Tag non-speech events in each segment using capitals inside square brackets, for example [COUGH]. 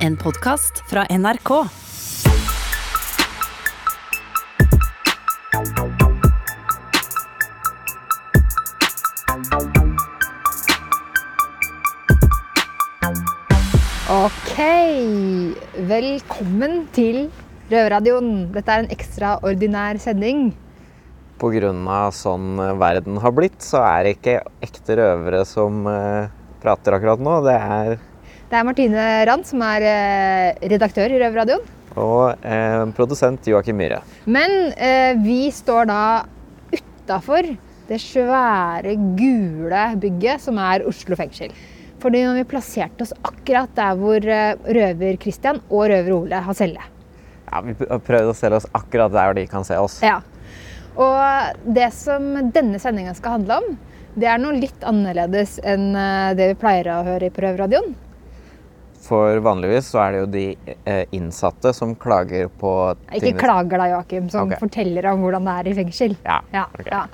En podkast fra NRK. Ok, velkommen til Røverradioen. Dette er en ekstraordinær sending. Pga. sånn eh, verden har blitt, så er det ikke ekte røvere som eh, prater akkurat nå. Det er Det er Martine Rand som er eh, redaktør i Røverradioen. og eh, produsent Joakim Myhre. Men eh, vi står da utafor det svære, gule bygget som er Oslo fengsel. Fordi når vi plasserte oss akkurat der hvor eh, røver Christian og røver Ole har celle. Ja, vi har prøvd å selge oss akkurat der de kan se oss. Ja. Og det som denne sendinga skal handle om, det er noe litt annerledes enn eh, det vi pleier å høre på Røverradioen. For vanligvis så er det jo de eh, innsatte som klager på Ikke klager da, Joakim, som okay. forteller om hvordan det er i fengsel. Ja, Ja, ok. ja.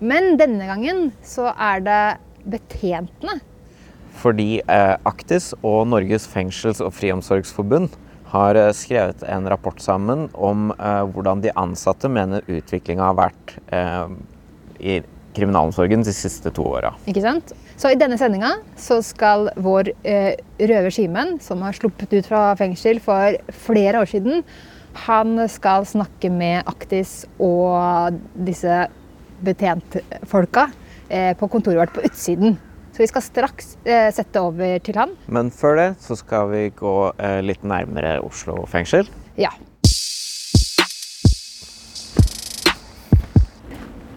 Men denne gangen så er det betjentene. Fordi eh, Aktis og Norges fengsels- og friomsorgsforbund har eh, skrevet en rapport sammen om eh, hvordan de ansatte mener utviklinga har vært eh, i kriminalomsorgen de siste to åra. Så i denne sendinga skal vår eh, røver Simen, som har sluppet ut fra fengsel for flere år siden, han skal snakke med Aktis og disse betjentfolka eh, på kontoret vårt på utsiden. Så vi skal straks eh, sette over til han. Men før det så skal vi gå eh, litt nærmere Oslo fengsel. Ja.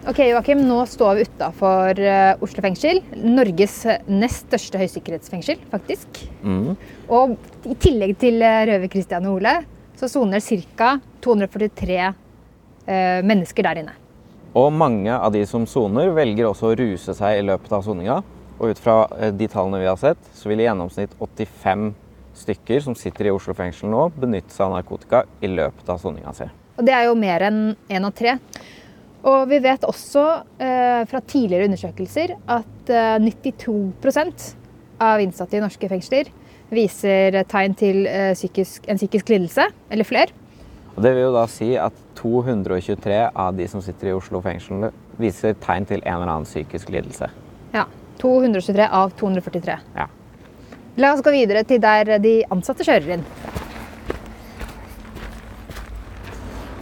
Ok, Joakim, nå står vi utafor Oslo fengsel. Norges nest største høysikkerhetsfengsel, faktisk. Mm. Og i tillegg til eh, røver Christian og Ole, så soner ca. 243 eh, mennesker der inne. Og mange av de som soner, velger også å ruse seg i løpet av soninga. Og ut fra eh, de tallene vi har sett, så vil i gjennomsnitt 85 stykker som sitter i Oslo fengsel nå, benytte seg av narkotika i løpet av soninga si. Og det er jo mer enn én av tre. Og vi vet også eh, fra tidligere undersøkelser at eh, 92% av innsatte i norske fengsler viser tegn til eh, psykisk, en psykisk lidelse, eller flere. Og det vil jo da si at 223 av de som sitter i Oslo fengsel, viser tegn til en eller annen psykisk lidelse. Ja, 223 av 243. Ja. La oss gå videre til der de ansatte kjører inn.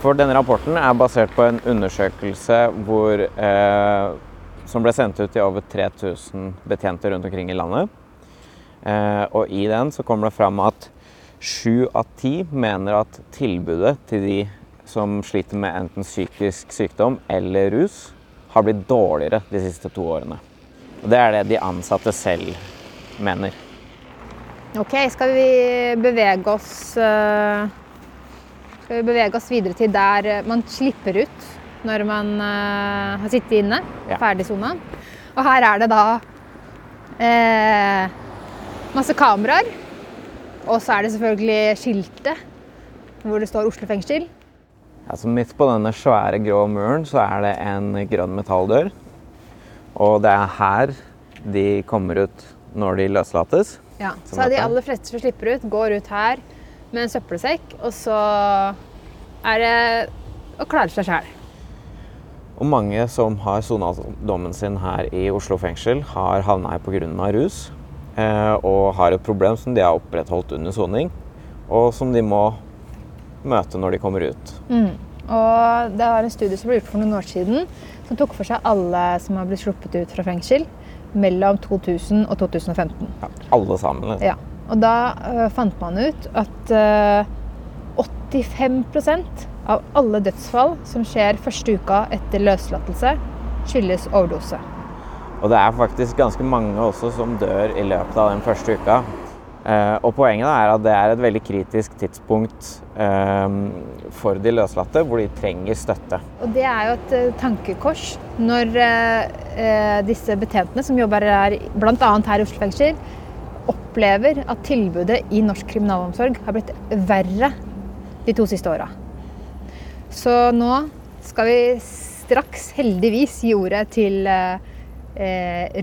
For denne rapporten er basert på en undersøkelse hvor, eh, som ble sendt ut til over 3000 betjenter rundt omkring i landet. Eh, og i den så kommer det fram at sju av ti mener at tilbudet til de som sliter med enten psykisk sykdom eller rus, har blitt dårligere de siste to årene. Og det er det de ansatte selv mener. Ok, skal vi bevege oss eh, bevege oss videre til der eh, man slipper ut når man eh, har sittet inne, Ja. ferdig sona. Og her er det da eh, masse kameraer. Og så er det selvfølgelig skiltet hvor det står Oslo fengsel. Altså midt på denne svære grå muren så er det en grønn metalldør. Og det er her de kommer ut når de løslates. Ja, så så de aller fleste som slipper ut, går ut her med en søppelsekk, og så er det å klare seg sjæl. Og mange som har sona dommen sin her i Oslo fengsel, har havna her pga. rus. eh, Og har et problem som de har opprettholdt under soning, og som de må møte når de kommer ut. Og det var en studie som ble gjort for noen år siden, som tok for seg alle som har blitt sluppet ut fra fengsel mellom 2000 og 2015. Ja, alle sammen. liksom. Ja. Og da øh, fant man ut at øh, 85% av alle dødsfall som skjer første uka etter løslatelse, skyldes overdose. Og det er faktisk ganske mange også som dør i løpet av den første uka. Eh, og poenget er at det er et veldig kritisk tidspunkt eh, for de løslatte, hvor de trenger støtte. Og det er jo et eh, tankekors når eh, eh, disse betjentene som jobber her, bl.a. her i Oslo fengsel, opplever at tilbudet i norsk kriminalomsorg har blitt verre de to siste åra. Så nå skal vi straks heldigvis gi ordet til eh,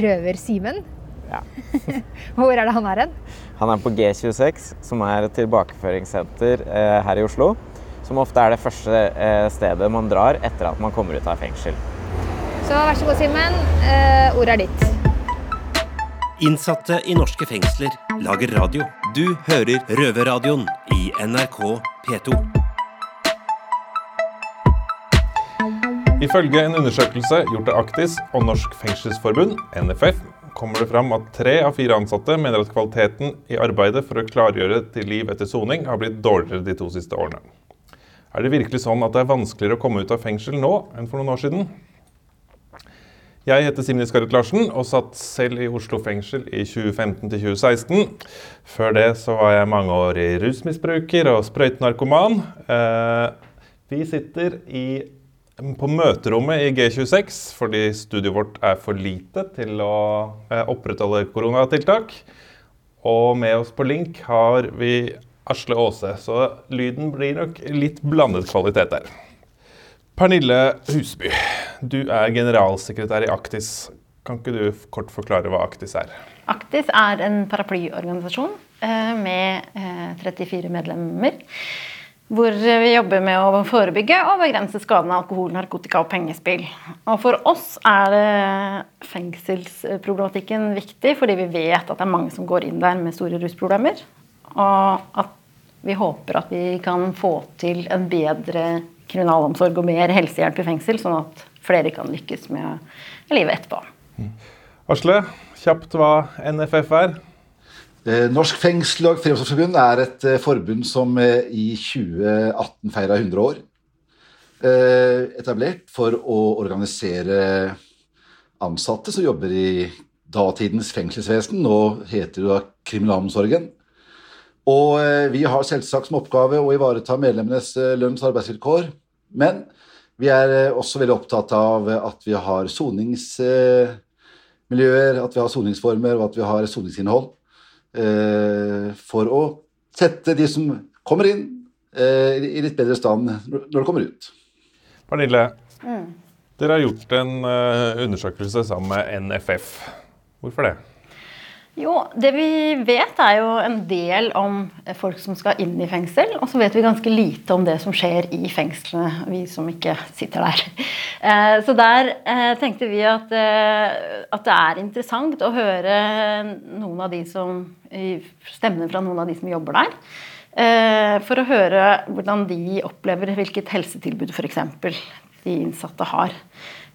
røver Simen. Ja. [LAUGHS] Hvor er det han er hen? Han er på G26, som er et tilbakeføringssenter eh, her i Oslo. Som ofte er det første eh, stedet man drar etter at man kommer ut av fengsel. Så vær så god, Simen. Eh, ordet er ditt. Innsatte i norske fengsler lager radio. Du hører Røverradioen i NRK P2. Ifølge en undersøkelse gjort av Aktis og Norsk Fengselsforbund, NFF, kommer det fram at tre av fire ansatte mener at kvaliteten i arbeidet for å klargjøre til liv etter soning har blitt dårligere de to siste årene. Er det virkelig sånn at det er vanskeligere å komme ut av fengsel nå enn for noen år siden? Jeg heter Simen Iskaret Larsen og satt selv i Oslo fengsel i 2015 til 2016. Før det så var jeg mangeårig rusmisbruker og sprøytenarkoman. Eh, vi sitter i, på møterommet i G26 fordi studioet vårt er for lite til å eh, opprettholde koronatiltak. Og med oss på link har vi Asle Aase, så lyden blir nok litt blandet kvalitet der. Pernille Husby, du er generalsekretær i Aktis. Kan ikke du kort forklare hva Aktis er? Aktis er en paraplyorganisasjon eh, med 34 eh, medlemmer. Hvor vi jobber med å forebygge og begrense skadene av alkohol, narkotika og pengespill. Og for oss er fengselsproblematikken viktig, fordi vi vet at det er mange som går inn der med store rusproblemer. Og at vi håper at vi kan få til en bedre kriminalomsorg og mer helsehjelp i fengsel, sånn at flere kan lykkes med livet etterpå. Asle, kjapt hva NFF er? Eh, Norsk fengsel- og friomsorgsforbund er et eh, forbund som eh, i 2018 feira 100 år. Etablert for å organisere ansatte som jobber i datidens fengselsvesen. Nå heter det da kriminalomsorgen. Og vi har selvsagt som oppgave å ivareta medlemmenes lønns- og arbeidsvilkår men vi er eh, også veldig opptatt av at vi har soningsmiljøer, at vi har soningsformer og at vi har soningsinnhold. Eh, for å sette de som kommer inn, eh, i litt bedre stand når de kommer ut. Pernille, mm. dere har gjort en undersøkelse sammen med NFF. Hvorfor det? Jo, det vi vet er jo en del om folk som skal inn i fengsel. Og så vet vi ganske lite om det som skjer i fengslene, vi som ikke sitter der. Eh, så der eh, tenkte vi at, eh, at det er interessant å høre noen av de som Stemmene fra noen av de som jobber der. For å høre hvordan de opplever hvilket helsetilbud f.eks. de innsatte har.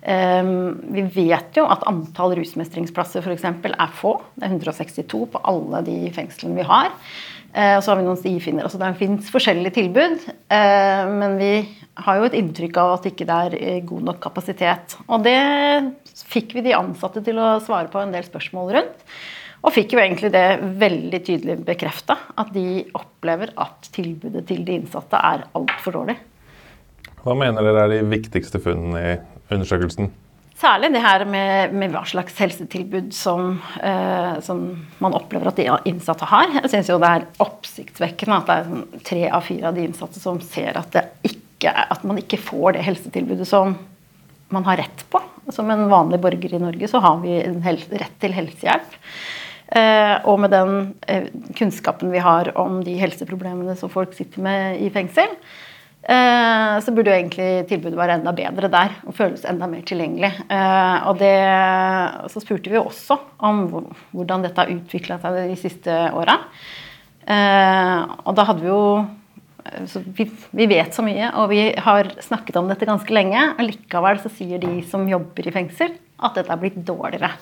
Ehm, vi vet jo at antall rusmestringsplasser f.eks. er få. Det er 162 på alle de fengslene vi har. Eh, og så har vi noen stifinner. Altså det fins forskjellige tilbud. Eh, men vi har jo et inntrykk av at det ikke er eh, god nok kapasitet. Og det fikk vi de ansatte til å svare på en del spørsmål rundt. Og fikk jo egentlig det veldig tydelig bekrefta, at de opplever at tilbudet til de innsatte er altfor dårlig. Hva mener dere er de viktigste funnene i undersøkelsen? Særlig det her med, med hva slags helsetilbud som, eh, som, man opplever at de innsatte har. Jeg syns det er oppsiktsvekkende at det er sånn tre av fire av de innsatte som ser at, ikke, at, man ikke får det helsetilbudet som man har rett på. Som en vanlig borger i Norge så har vi rett til helsehjelp. Eh, og med den eh, kunnskapen vi har om de helseproblemene som folk sitter med i fengsel, så burde jo egentlig tilbudet være enda bedre der og føles enda mer tilgjengelig. Eh, og det, så spurte vi også om hvordan dette har utvikla seg de siste åra. Eh, og da hadde vi jo vi, vi, vet så mye, og vi har snakket om dette ganske lenge. Likevel så sier de som jobber i fengsel, at dette er blitt dårligere.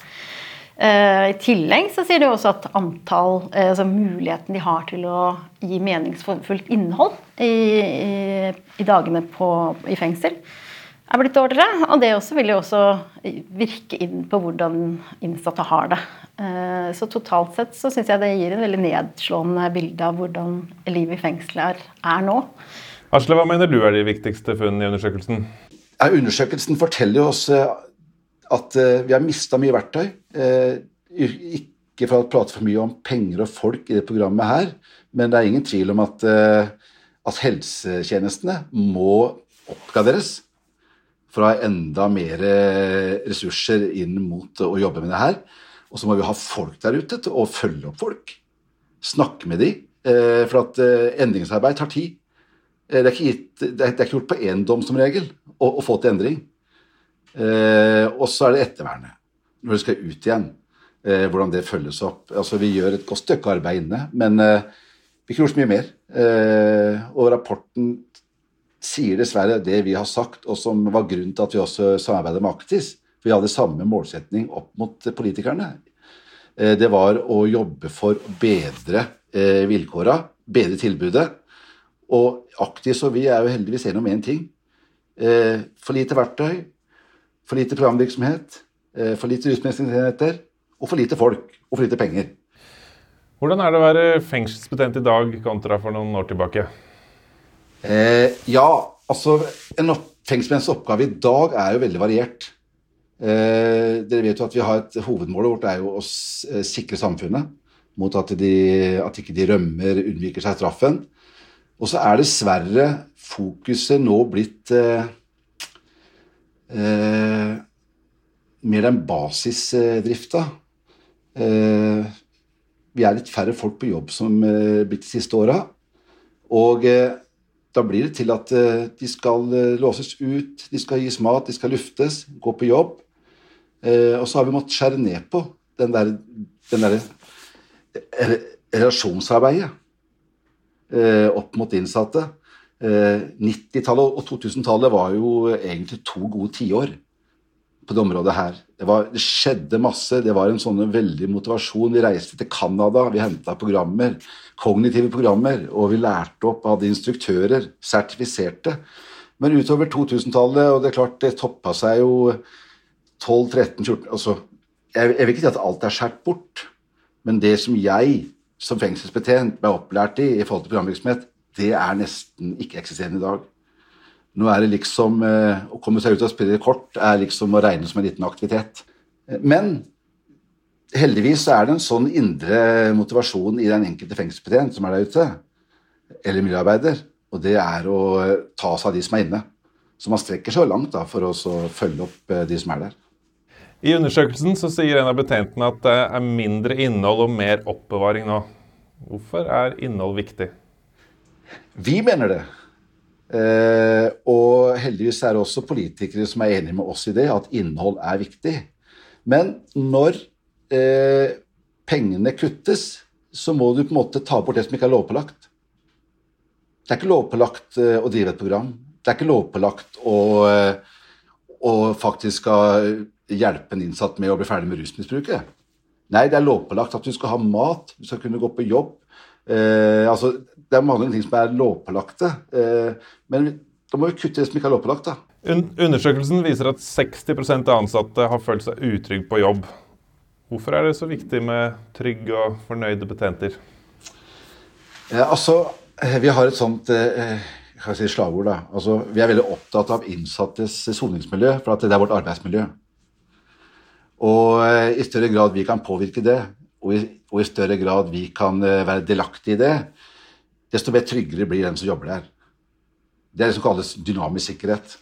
Uh, I tillegg så sier de også at antall, uh, altså muligheten de har til å gi meningsfullt innhold i, i, i dagene på, i fengsel, er blitt dårligere. Og det også vil jo også virke inn på hvordan innsatte har det. Uh, så totalt sett så syns jeg det gir en veldig nedslående bilde av hvordan livet i fengselet er, er nå. Asle, hva mener du er de viktigste funnene i undersøkelsen? Ja, undersøkelsen forteller oss at uh, vi har mista mye verktøy. Uh, ikke for å prate for mye om penger og folk i det programmet her, men det er ingen tvil om at, uh, at helsetjenestene må oppgraderes for å ha enda mer ressurser inn mot å jobbe med det her. Og så må vi ha folk der ute til å følge opp folk. Snakke med dem. For at endringsarbeid tar tid. Det er ikke, gitt, det er ikke gjort på én dom som regel å få til endring. Og så er det ettervernet. Når du skal ut igjen. Hvordan det følges opp. Altså Vi gjør et godt stykke arbeid inne, men vi kunne gjort mye mer. Og rapporten sier dessverre det vi har sagt, og som var grunnen til at vi også samarbeidet med Aktis. For vi hadde samme målsetning opp mot politikerne. Eh, det var å jobbe for å bedre eh, vilkåra, bedre tilbudet. Og Aktis og vi er jo heldigvis enige om én ting. Eh, for lite verktøy, for lite programvirksomhet, for lite rusmestringsenheter og for lite folk og for lite penger. Hvordan er det å være fengselsbetjent i dag kontra for noen år tilbake? Eh, ja, altså en fengselsbetjents oppgave i dag er jo veldig variert. Eh, dere vet jo at vi har et Hovedmålet vårt er jo å eh, sikre samfunnet mot at, de, at ikke de rømmer, unnviker seg straffen. Og så er dessverre fokuset nå blitt eh, eh, mer den basisdrifta. Eh, vi er litt færre folk på jobb som eh, blitt de siste åra. Og eh, da blir det til at eh, de skal eh, låses ut, de skal gis mat, de skal luftes, gå på jobb. Eh, og så har vi måttet skjære ned på den der, den der relasjonsarbeidet opp mot innsatte. 90-tallet og 2000-tallet var jo egentlig to gode tiår på det området her. Det, var, det, skjedde masse. Det var en sånn veldig motivasjon. Vi reiste til Canada, vi henta programmer, kognitive programmer, og vi lærte opp av instruktører, sertifiserte. Men utover 2000-tallet, og det er klart det toppa seg jo 12, 13, 14 altså, jeg, jeg vil ikke si at alt er skåret bort, men det som jeg som fengselsbetjent ble opplært i i forhold til programvirksomhet, det er nesten ikke-eksisterende i dag. Nå er det liksom eh, Å komme seg ut og spille kort er liksom å regne som en liten aktivitet. Men heldigvis er det en sånn indre motivasjon i den enkelte fengselsbetjent som er der ute, eller miljøarbeider, og det er å ta seg av de som er inne. Så man strekker seg langt da, for å følge opp eh, de som er der. I undersøkelsen så sier en av betjentene at det er mindre innhold og mer oppbevaring nå. Hvorfor er innhold viktig? Vi mener det. Eh, og heldigvis er det også politikere som er enige med oss i det, at innhold er viktig. Men når eh, pengene kuttes, så må du på en måte ta bort det som ikke er lovpålagt. Det er ikke lovpålagt eh, å drive et program. Det er ikke lovpålagt å, eh, å faktisk skal hjelpe en innsatt med å bli ferdig med rusmisbruket. Nei, det er lovpålagt at du skal ha mat, du skal kunne gå på jobb. Eh, altså, det er mange ting som er lovpålagte. Eh, men da må vi kutte det som ikke er lovpålagt. da. Undersøkelsen viser at 60% av ansatte har følt seg utrygge på jobb. Hvorfor er det så viktig med trygge og fornøyde betjenter? Eh, altså, eh, Vi har et sånt eh, si slagord. da. Altså, vi er veldig opptatt av innsattes soningsmiljø, for at det er vårt arbeidsmiljø. Og i større grad vi kan påvirke det, og i, og i større grad vi kan være delaktige i det, desto mer tryggere blir den som jobber der. Det er det som kalles dynamisk sikkerhet.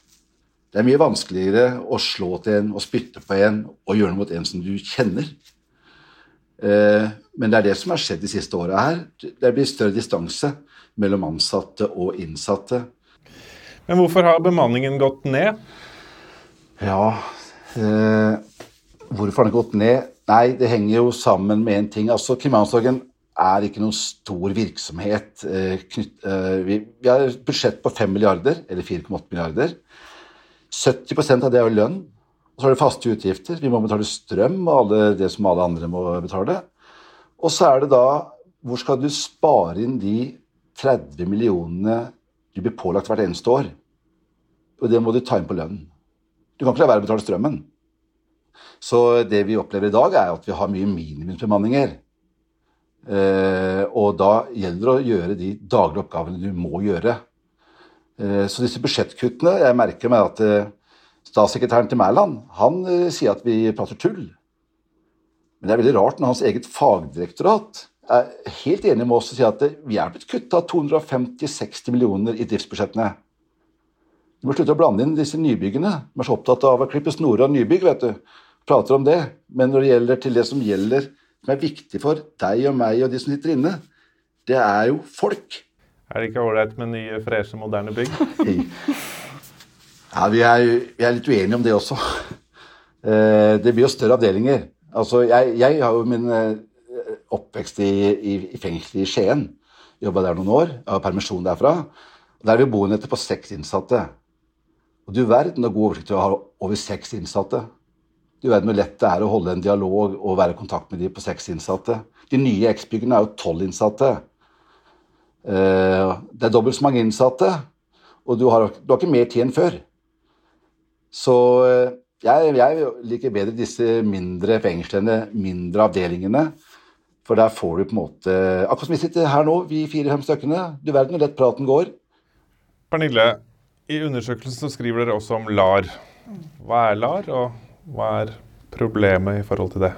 Det er mye vanskeligere å slå til en og spytte på en og gjøre noe mot en som du kjenner. Eh, men det er det som har skjedd de siste åra her. Det blir større distanse mellom ansatte og innsatte. Men hvorfor har bemanningen gått ned? Ja eh, Hvorfor har den gått ned? Nei, det henger jo sammen med én ting. Altså, Kriminalomsorgen er ikke noen stor virksomhet. Eh, eh, vi, har et budsjett på 5 milliarder, eller 4,8 milliarder. 70% av det er jo lønn. Og så har du faste utgifter. Vi må betale strøm og det som alle andre må betale. Og så er det da Hvor skal du spare inn de 30 millionene du blir pålagt hvert eneste år? Og det må du ta inn på lønnen. Du kan ikke la være å betale strømmen. Så det vi opplever i dag, er at vi har mye minimumsbemanninger. Eh, og da gjelder det å gjøre de daglige oppgavene du må gjøre. Eh, så disse budsjettkuttene Jeg merker meg at eh, statssekretæren til Mæland han sier at vi prater tull. Men det er veldig rart når hans eget fagdirektorat er helt enig med oss og sier at vi er blitt kutta 250-60 millioner i driftsbudsjettene. Du må slutte å blande inn disse nybyggene. De er så opptatt av å klippe snorer av nybygg. vet du. Prater om det. Men når det gjelder til det som gjelder, som er viktig for deg og meg og de som sitter inne, det er jo folk. Er det ikke ålreit med nye, freshe, moderne bygg? Ja, vi er, vi er litt uenige om det også. Eh, Det blir jo større avdelinger. Altså, jeg, jeg har jo min eh, oppvekst i, i, i fengselet i Skien. Jobba der noen år. Jeg har permisjon derfra. Der er vi boenheter på seks innsatte. Og du verden så god oversikt du har over seks innsatte. Du verden hvor lett det er å holde en dialog og være i kontakt med de på seks innsatte. De nye X-byggene er jo tolv innsatte. Eh, Det er dobbelt så mange innsatte, og du har, du har ikke mer tid enn før. Så eh, jeg, jeg liker bedre disse mindre fengslene, mindre avdelingene. For der får du på en måte Akkurat som vi sitter her nå, vi fire-fem stykkene. Du verden hvor lett praten går. Pernille, i undersøkelsen så skriver dere også om LAR. Hva er LAR, og hva er problemet i forhold til det?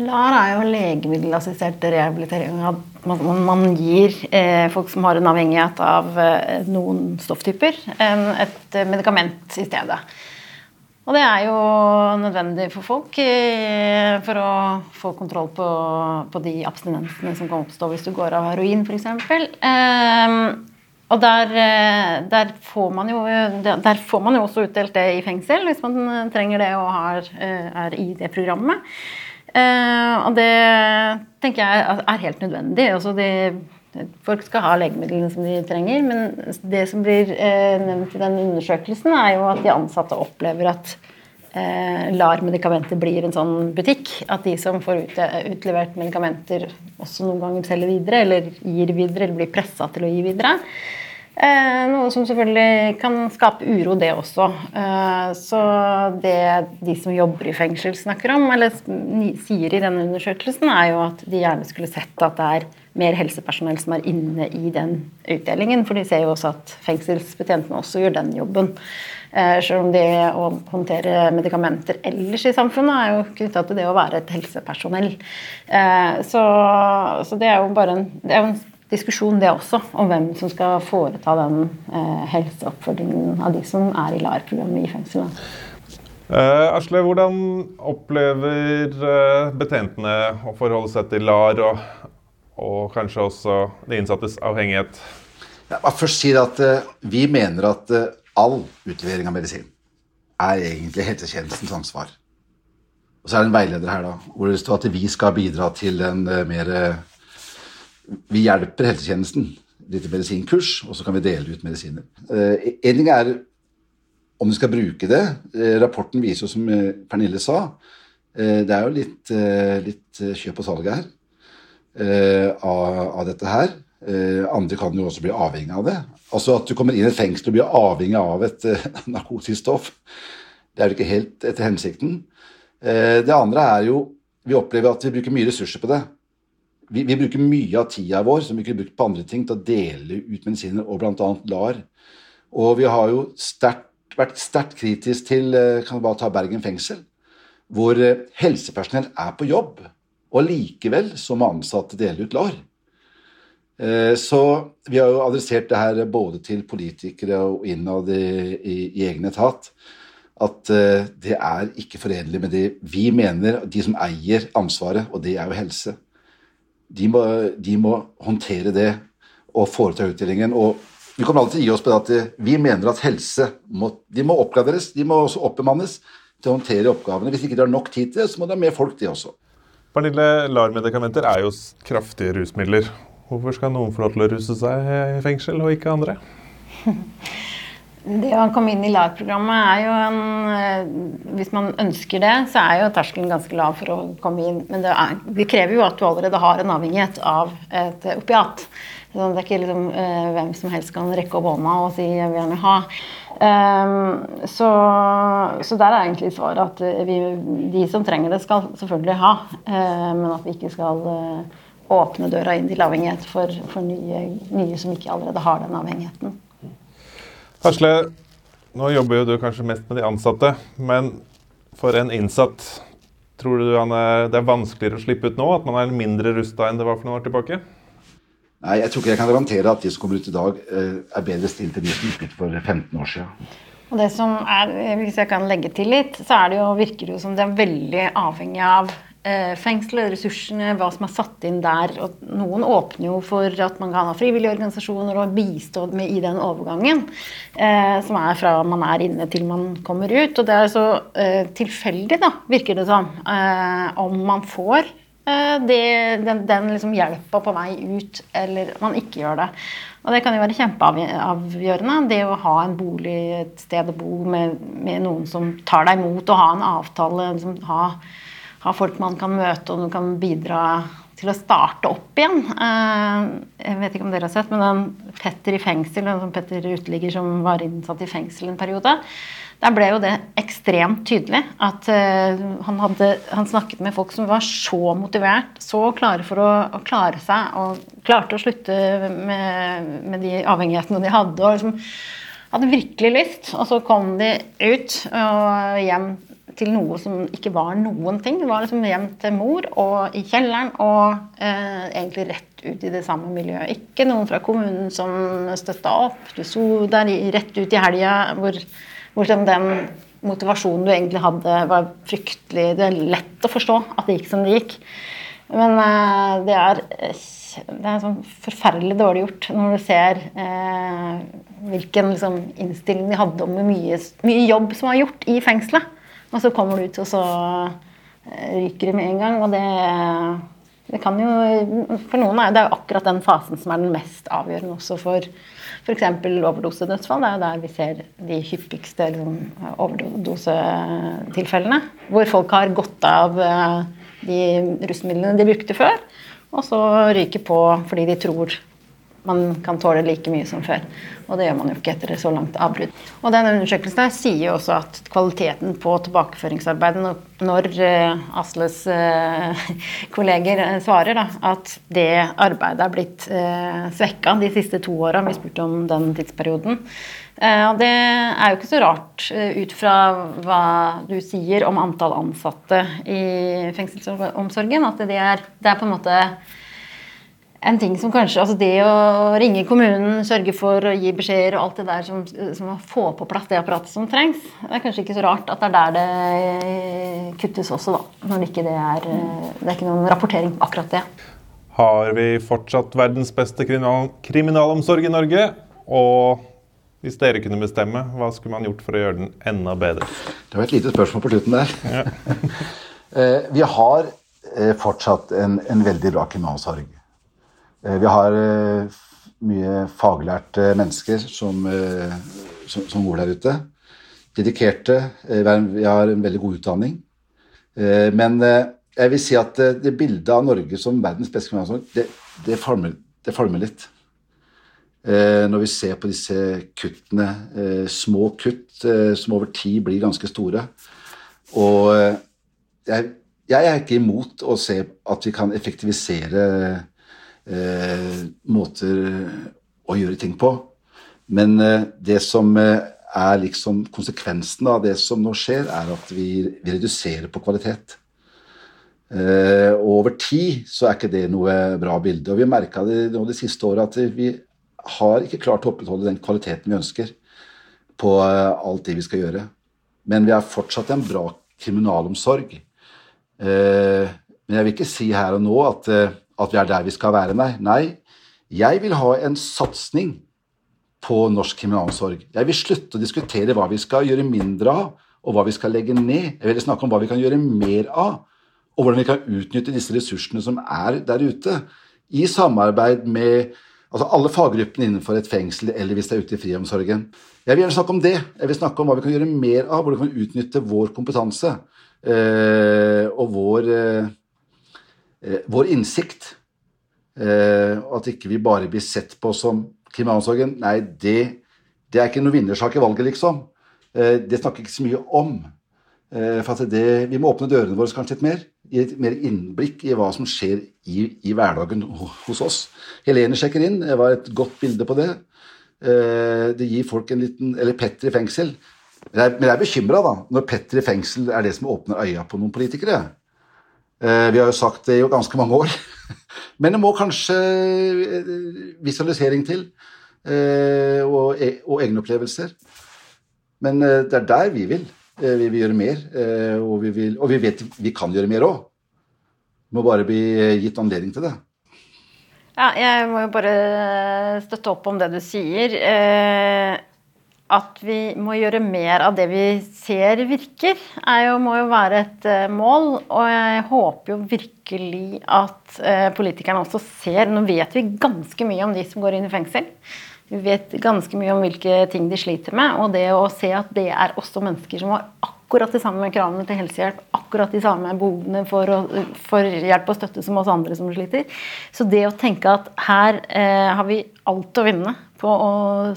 LAR er jo legemiddelassistert rehabilitering. Man, man gir eh, folk som har en avhengighet av eh, noen stofftyper, en, et eh, medikament i stedet. Og det er jo nødvendig for folk eh, for å få kontroll på, på de abstinensene som kan oppstå hvis du går av heroin, f.eks. Og der, eh, der, får jo, der får man jo også utdelt det i fengsel, hvis man trenger det og har, eh, er i det programmet. Eh, og det tenker jeg er- helt nødvendig. Altså de, folk skal ha legemidlene som de trenger, men det som blir nevnt i den undersøkelsen, er jo at de ansatte opplever at eh, LAR-medikamenter blir en sånn butikk. At de som får utlevert medikamenter, også noen ganger selger videre, eller gir videre, eller blir pressa til å gi videre. Eh, noe som selvfølgelig kan skape uro, det også. Eh, så det de som jobber i fengsel snakker om, eller sier i denne undersøkelsen, er jo at de gjerne skulle sett at det er mer helsepersonell som er inne i den utdelingen. For de ser jo også at fengselsbetjentene også gjør den jobben. Eh, selv om det å håndtere medikamenter ellers i samfunnet er jo knytta til det å være et helsepersonell. Så, så det er jo bare en, det er en diskusjon det også, om hvem som skal foreta den eh, helseoppfølgingen av de som er i LAR-programmet i fengselet. Eh, Asle, hvordan opplever eh, betjentene å forholde seg til LAR og, og kanskje også de innsattes avhengighet? Jeg må først si at eh, vi mener at eh, all utlevering av medisin er egentlig helsetjenestens ansvar. Og så er det en veileder her da, hvor det står at vi skal bidra til en eh, mer eh, Vi hjelper helsetjenesten. Litt medisinkurs, og så kan vi dele ut medisiner. Eh, en ting er om du skal bruke det. Eh, rapporten viser jo, som eh, Pernille sa, det er jo litt, litt kjøp og salg her av, av dette her. Andre kan jo også bli avhengig av det. Altså At du kommer inn i et fengsel og blir avhengig av et [LAUGHS] narkotisk stoff, det er jo ikke helt etter hensikten. Det andre er jo Vi opplever at vi bruker mye ressurser på det. Vi, vi bruker mye av tida vår som vi kunne brukt på andre ting, til å dele ut medisiner, og bl.a. LAR. Og vi har jo stert, vært sterkt kritisk til eh, kan vi bare ta Bergen fengsel, hvor eh, helsepersonell er på jobb, og likevel så må ansatte dele ut LAR. Eh, Så vi har jo adressert det her både til politikere og innad i, i, i egen etat. At det er ikke forenlig med det vi mener, de som eier ansvaret, og det er jo helse. De må, de må håndtere det og foreta utdelingen. Og vi kommer alltid til å gi oss på det at vi mener at helse må, de må oppgraderes, de må også oppbemannes til å håndtere oppgavene. Hvis ikke de har nok tid til det, så må de ha mer folk, de også. Pernille, LAR-medikamenter er jo kraftige rusmidler. Hvorfor skal noen få lov til å ruse seg i fengsel, og ikke andre? [LAUGHS] Det å komme inn i LAR-programmet er jo en eh, Hvis man ønsker det, så er jo terskelen ganske lav for å komme inn. Men det, er, det krever jo at du allerede har en avhengighet av et opiat. Så det er ikke liksom, eh, hvem som helst kan rekke opp hånda og si 'jeg vil gjerne ha'. Um, så, så der er egentlig svaret at eh, vi, de som trenger det, skal selvfølgelig ha. Uh, men at vi ikke skal uh, åpne døra inn til avhengighet for, for nye, nye som ikke allerede har den avhengigheten. Asle, nå jobber jo du kanskje mest med de ansatte, men for en innsatt, tror du han er, det er vanskeligere å slippe ut nå? At man er mindre rusta enn det var for noen år tilbake? Nei, jeg tror ikke jeg kan garantere at de som kommer ut i dag, eh, er bedre stilt enn de som gikk ut for 15 år siden. Og det som er, Hvis jeg kan legge til litt, så er det jo, virker det jo som det er veldig avhengig av fengselet, ressursene, hva som er satt inn der. Og noen åpner jo for at man kan ha frivillige organisasjoner og bistå med i den overgangen. Eh, som er fra man er inne til man kommer ut. Og det er så eh, tilfeldig, da, virker det som, eh, om man får eh, det, den, den liksom hjelpa på vei ut, eller man ikke gjør det. Og det kan jo være kjempeavgjørende, det å ha en bolig, et sted å bo med, med noen som tar deg imot, og ha en avtale, liksom, ha, ha, folk man kan møte og kan bidra til å starte opp igjen. Eh, jeg vet ikke om dere har sett, men den Petter i fengsel, den Petter uteligger som var innsatt i fengsel en periode, der ble jo det ekstremt tydelig at uh, han, hadde, han, snakket med folk som var så motivert, så klare for å, å klare seg, og klarte å slutte med, med de avhengighetene de hadde. og liksom, hadde virkelig lyst. Og så kom de ut og hjem til noe som ikke var noen ting. Det var liksom hjem til mor og i kjelleren og eh, egentlig rett ut i det samme miljøet. Ikke noen fra kommunen som støtta opp. Du sto der rett ut i helga hvor hvor den motivasjonen du egentlig hadde, var fryktelig Det er lett å forstå at det gikk som det gikk. Men eh, det er, det er sånn forferdelig dårlig gjort når du ser eh, hvilken liksom, innstilling de hadde om mye, mye, jobb som var gjort i fengselet. Og så kommer du ut, og så uh, ryker det med en gang. Og det, det kan jo For noen er det jo akkurat den fasen som er den mest avgjørende også for F.eks. overdosedødsfall. Det er jo der vi ser de hyppigste liksom, overdosetilfellene. Hvor folk har gått av eh, de rusmidlene de brukte før, og så ryker på fordi de tror man kan tåle like mye som før. Og det gjør man jo ikke etter så langt avbrudd. Og den undersøkelsen sier jo også at kvaliteten på tilbakeføringsarbeidet, når uh, Asles uh, [LAUGHS] kolleger uh, svarer da, at det arbeidet er blitt svekka de siste to åra, vi spurte om den tidsperioden. Og det er jo ikke så rart ut fra hva du sier om antall ansatte i fengselsomsorgen, at det er, det er på en måte en ting som kanskje, altså Det å ringe kommunen, sørge for å gi beskjeder og alt det der som, som å få på plass det apparatet som trengs, det er kanskje ikke så rart at det er der det kuttes også, da. Når ikke det er Det er ikke noen rapportering på akkurat det. Har vi fortsatt verdens beste kriminal kriminalomsorg i Norge? Og hvis dere kunne bestemme, hva skulle man gjort for å gjøre den enda bedre? Det var et lite spørsmål på slutten der. Ja. [LAUGHS] Eh, vi har eh, fortsatt en, en veldig bra kriminalomsorg. Eh, vi har eh, mye faglærte mennesker som, eh, som, som går der ute. Dedikerte. Vi har en veldig god utdanning. Men jeg vil si at det bildet av Norge som verdens beste kriminalomsorg, det, det former litt. Når vi ser på disse kuttene, små kutt som over tid blir ganske store. Og jeg, jeg er ikke imot å se at vi kan effektivisere eh, måter å gjøre ting på. Men eh, det som eh, er liksom konsekvensen av det som nå skjer, er at vi, vi reduserer på kvalitet. Eh, og over tid så er ikke det noe bra bilde. Og vi merka det nå de siste åra at vi har ikke klart å opprettholde den kvaliteten vi ønsker på eh, alt det vi skal gjøre. Men vi har fortsatt en bra kriminalomsorg. Eh, men jeg vil ikke si her og nå at at vi er der vi skal være. Nei, nei. jeg vil ha en satsing på norsk kriminalomsorg. Jeg vil slutte å diskutere hva vi skal gjøre mindre av, og hva vi skal legge ned. Jeg vil snakke om hva vi kan gjøre mer av, og hvordan vi kan utnytte disse ressursene som er der ute, i samarbeid med altså alle faggruppene innenfor et fengsel, eller hvis det er ute i friomsorgen. Jeg vil gjerne snakke om det. Jeg vil snakke om hva vi kan gjøre mer av, hvordan vi kan utnytte vår kompetanse eh, og vår eh, vår innsikt. Eh, at ikke vi bare blir sett på som kriminalomsorgen. Nei, det, det er ikke noe vinnersak i valget, liksom. Eh, det snakker ikke så mye om. For det, vi må åpne dørene våre kanskje litt mer. Gi litt mer innblikk i hva som skjer i, i hverdagen hos oss. Helene sjekker inn. Det var et godt bilde på det. Det gir folk en liten Eller Petter i fengsel. Men jeg er bekymra når Petter i fengsel er det som åpner øya på noen politikere. Eh, vi har jo sagt det i ganske mange år. [LAUGHS] Men det må kanskje eh, visualisering til, eh, og, e, og egne opplevelser. Men det er der vi vil. Vi vil gjøre mer, og vi, vil, og vi vet vi kan gjøre mer òg. Må bare bli gitt anledning til det. Ja, jeg må jo bare støtte opp om det du sier. Eh, at vi må gjøre mer av det vi ser virker, er jo, må jo være et eh, mål. Og jeg håper jo virkelig at eh, politikerne også ser Nå vet vi ganske mye om de som går inn i fengsel. Vi vet ganske mye om hvilke ting de sliter med. Og det å se at det er også mennesker som har akkurat de samme kravene til helsehjelp, akkurat de samme behovene for, å, for hjelp og støtte som oss andre som sliter. Så det å tenke at her eh, har vi alt å vinne på å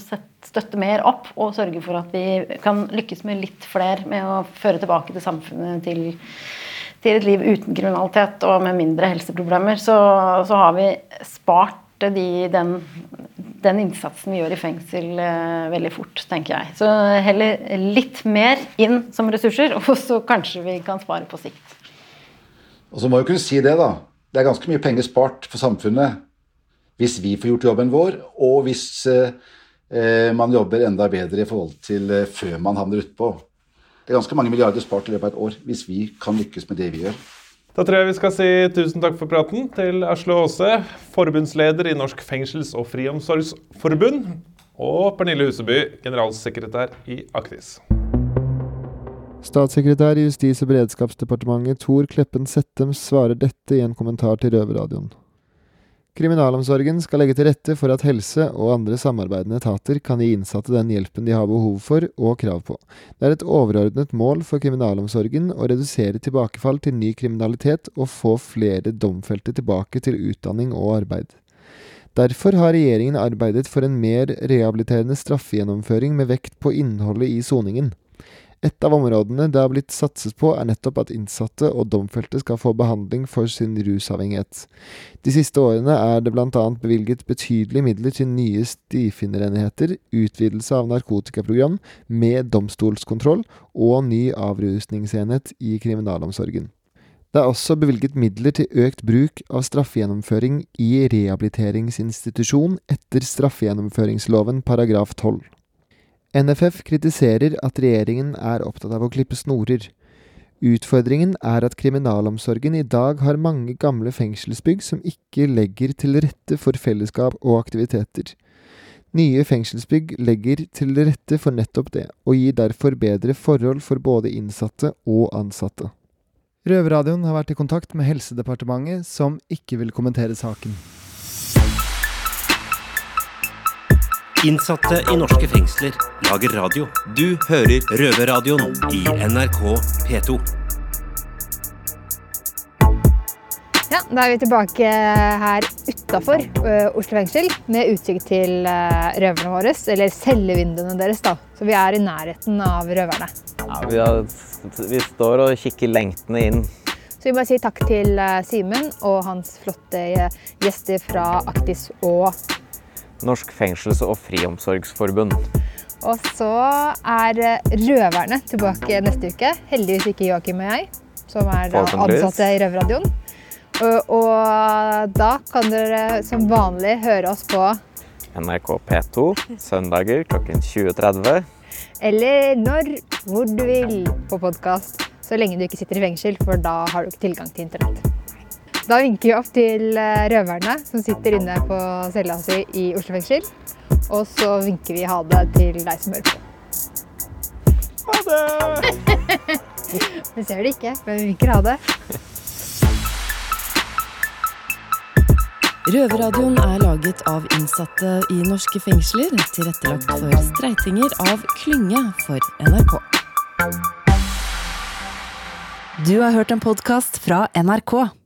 sette, støtte mer opp og sørge for at vi kan lykkes med litt flere med å føre tilbake til samfunnet til, til et liv uten kriminalitet og med mindre helseproblemer, så, så har vi spart de, den, den innsatsen vi gjør i fengsel eh, veldig fort, tenker jeg. Så heller litt mer inn som ressurser, [LAUGHS] og så kanskje vi kan spare på sikt. Og så må jeg kunne si det, da. Det er ganske mye penger spart for samfunnet hvis vi får gjort jobben vår, og hvis eh, man jobber enda bedre i forhold til eh, før man havner utpå. Det er ganske mange milliarder spart i løpet av et år hvis vi kan lykkes med det vi gjør. Da tror jeg vi skal si tusen takk for praten til Asle Aase, forbundsleder i Norsk fengsels- og friomsorgsforbund, og Pernille Huseby, generalsekretær i Aktis. Statssekretær i Justis- og beredskapsdepartementet Tor Kleppen Settem svarer dette i en kommentar til Røverradioen. Kriminalomsorgen skal legge til rette for at helse og andre samarbeidende etater kan gi innsatte den hjelpen de har behov for og krav på. Det er et overordnet mål for kriminalomsorgen å redusere tilbakefall til ny kriminalitet og få flere domfelte tilbake til utdanning og arbeid. Derfor har regjeringen arbeidet for en mer rehabiliterende straffegjennomføring med vekt på innholdet i soningen. Et av områdene det har blitt satset på, er nettopp at innsatte og domfelte skal få behandling for sin rusavhengighet. De siste årene er det bl.a. bevilget betydelige midler til nye stifinnerenheter, utvidelse av narkotikaprogram med domstolskontroll og ny avrusningsenhet i kriminalomsorgen. Det er også bevilget midler til økt bruk av straffegjennomføring i rehabiliteringsinstitusjon etter straffegjennomføringsloven paragraf 12. NFF kritiserer at regjeringen er opptatt av å klippe snorer. Utfordringen er at kriminalomsorgen i dag har mange gamle fengselsbygg som ikke legger til rette for fellesskap og aktiviteter. Nye fengselsbygg legger til rette for nettopp det, og gir derfor bedre forhold for både innsatte og ansatte. Røverradioen har vært i kontakt med Helsedepartementet, som ikke vil kommentere saken. Innsatte i norske fengsler lager radio. Du hører Røverradioen i NRK P2. Ja, Da er vi tilbake her utafor Oslo fengsel med utsikt til uh, røverne våre. Eller cellevinduene deres, da. Så vi er i nærheten av røverne. Ja, vi, har, vi står og kikker lengtende inn. Så vi bare sier takk til uh, Simen og hans flotte gjester fra Aktis og Norsk fengsels- og friomsorgsforbund. Og så er røverne tilbake neste uke. Heldigvis ikke Joakim og jeg, som er ansatte i Røverradioen. Og, og da kan dere som vanlig høre oss på NRK P2 søndager klokken 20.30. eller når, hvor du vil på podkast. Så lenge du ikke sitter i fengsel, for da har du ikke tilgang til internett. Da vinker vi opp til eh, røverne som sitter inne på cella si i Oslo fengsel. Og så vinker vi ha det til deg som hører på. Ha det! [LAUGHS] Vi ser det ikke, men vi vinker ha det. Røverradioen er laget av innsatte i norske fengsler, tilrettelagt for streitinger av Klynge for NRK. Du har hørt en podkast fra NRK.